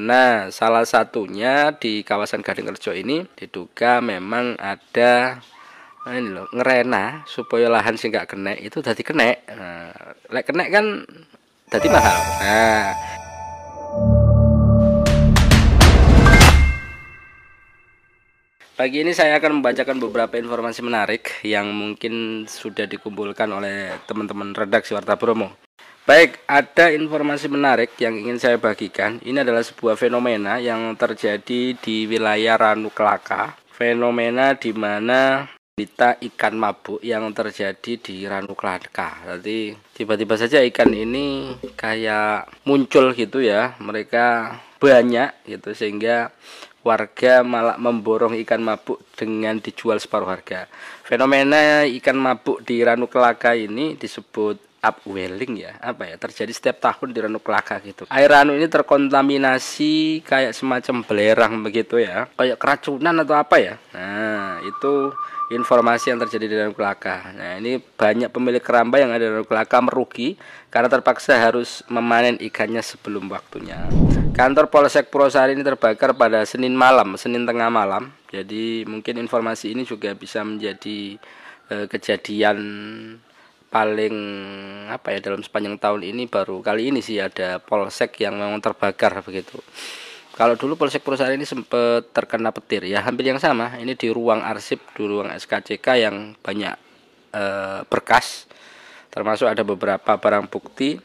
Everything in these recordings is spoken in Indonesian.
Nah, salah satunya di kawasan Gading Rejo ini diduga memang ada nah ini loh ngerena supaya lahan sih nggak kena itu tadi kena nah, lek kena kan tadi mahal. Nah. Pagi ini saya akan membacakan beberapa informasi menarik yang mungkin sudah dikumpulkan oleh teman-teman redaksi Warta Bromo. Baik, ada informasi menarik yang ingin saya bagikan. Ini adalah sebuah fenomena yang terjadi di wilayah Ranu Kelaka. Fenomena di mana berita ikan mabuk yang terjadi di Ranu Kelaka. Jadi tiba-tiba saja ikan ini kayak muncul gitu ya. Mereka banyak gitu sehingga warga malah memborong ikan mabuk dengan dijual separuh harga. Fenomena ikan mabuk di Ranu Kelaka ini disebut upwelling ya apa ya terjadi setiap tahun di Ranu Kelaka gitu air ranu ini terkontaminasi kayak semacam belerang begitu ya kayak keracunan atau apa ya nah itu informasi yang terjadi di Danau Kelaka. Nah, ini banyak pemilik keramba yang ada di Danau Kelaka merugi karena terpaksa harus memanen ikannya sebelum waktunya. Kantor Polsek Purwosari ini terbakar pada Senin malam, Senin tengah malam. Jadi mungkin informasi ini juga bisa menjadi eh, kejadian paling apa ya dalam sepanjang tahun ini baru kali ini sih ada polsek yang memang terbakar begitu. Kalau dulu Polsek Perusahaan ini sempat terkena petir ya, hampir yang sama. Ini di ruang arsip, di ruang SKCK yang banyak e, berkas, termasuk ada beberapa barang bukti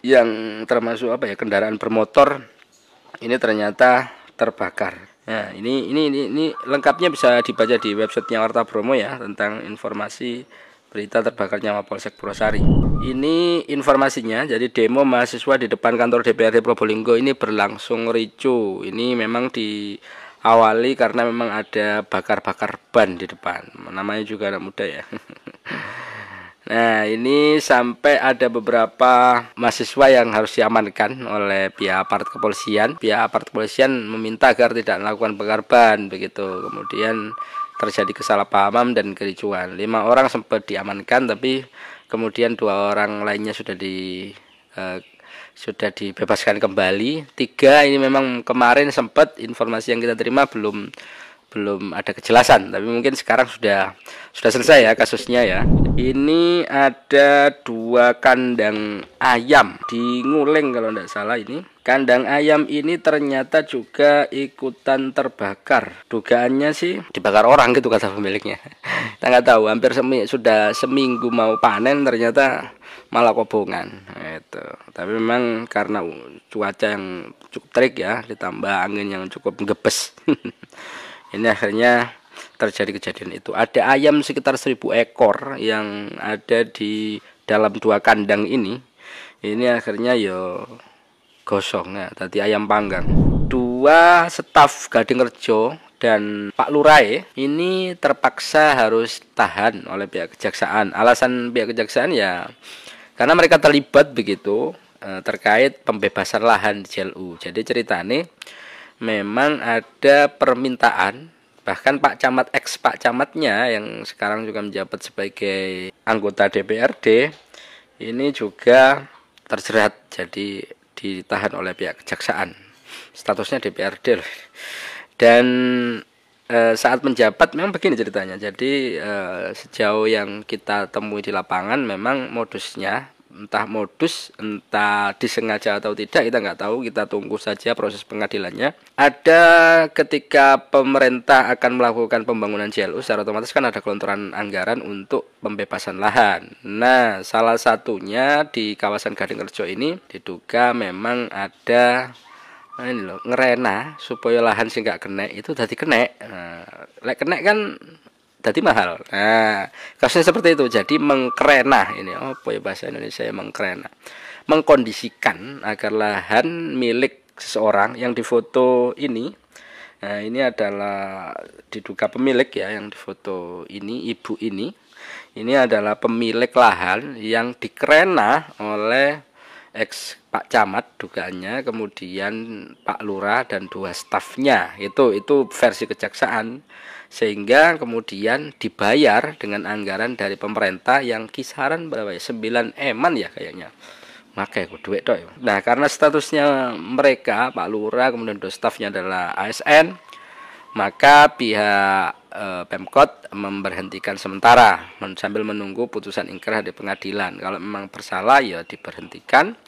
yang termasuk apa ya kendaraan bermotor ini ternyata terbakar. Nah, ini ini ini, ini lengkapnya bisa dibaca di websitenya Warta Bromo ya tentang informasi berita terbakarnya Mapolsek Purwosari. Ini informasinya, jadi demo mahasiswa di depan kantor DPRD Probolinggo ini berlangsung ricu. Ini memang diawali karena memang ada bakar-bakar ban di depan. Namanya juga anak muda ya. Nah, ini sampai ada beberapa mahasiswa yang harus diamankan oleh pihak aparat kepolisian. Pihak aparat kepolisian meminta agar tidak melakukan bakar ban begitu. Kemudian terjadi kesalahpahaman dan kericuan. Lima orang sempat diamankan, tapi kemudian dua orang lainnya sudah di uh, sudah dibebaskan kembali. Tiga ini memang kemarin sempat informasi yang kita terima belum belum ada kejelasan tapi mungkin sekarang sudah sudah selesai ya kasusnya ya. Ini ada dua kandang ayam di Nguling kalau tidak salah ini. Kandang ayam ini ternyata juga ikutan terbakar. Dugaannya sih dibakar orang gitu kata pemiliknya. Kita nggak tahu hampir semi, sudah seminggu mau panen ternyata malah kobongan itu tapi memang karena cuaca yang cukup terik ya ditambah angin yang cukup ngebes ini akhirnya terjadi kejadian itu. Ada ayam sekitar 1000 ekor yang ada di dalam dua kandang ini. Ini akhirnya yo gosong ya. Tadi ayam panggang. Dua staf Gading Rejo dan Pak Lurai ini terpaksa harus tahan oleh pihak kejaksaan. Alasan pihak kejaksaan ya karena mereka terlibat begitu eh, terkait pembebasan lahan di JLU jadi ceritanya memang ada permintaan bahkan Pak Camat ex Pak Camatnya yang sekarang juga menjabat sebagai anggota DPRD ini juga terjerat jadi ditahan oleh pihak kejaksaan. Statusnya DPRD dan e, saat menjabat memang begini ceritanya jadi e, sejauh yang kita temui di lapangan memang modusnya entah modus entah disengaja atau tidak kita nggak tahu. Kita tunggu saja proses pengadilannya. Ada ketika pemerintah akan melakukan pembangunan JLU secara otomatis kan ada kelontoran anggaran untuk pembebasan lahan. Nah salah satunya di kawasan Gading Rejo ini diduga memang ada ini loh ngerena supaya lahan sih nggak kena itu tadi kena nah, lek kena kan jadi mahal. Nah, kasusnya seperti itu. Jadi mengkrena ini oh ya bahasa Indonesia ya mengkrena. Mengkondisikan agar lahan milik seseorang yang difoto ini Nah, ini adalah diduga pemilik ya yang difoto ini, ibu ini. Ini adalah pemilik lahan yang dikrena oleh ex Pak Camat dugaannya, kemudian Pak Lurah dan dua stafnya. Itu itu versi kejaksaan sehingga kemudian dibayar dengan anggaran dari pemerintah yang kisaran berapa ya 9 eman ya kayaknya Makai ku duit toh. Nah, karena statusnya mereka Pak Lurah kemudian do stafnya adalah ASN, maka pihak e, Pemkot memberhentikan sementara sambil menunggu putusan ingkrah di pengadilan. Kalau memang bersalah ya diberhentikan.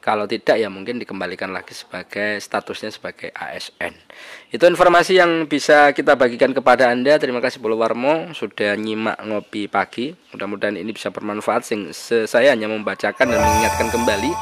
Kalau tidak ya mungkin dikembalikan lagi sebagai statusnya sebagai ASN. Itu informasi yang bisa kita bagikan kepada Anda. Terima kasih Bolo Warmo sudah nyimak ngopi pagi. Mudah-mudahan ini bisa bermanfaat. Sing saya hanya membacakan dan mengingatkan kembali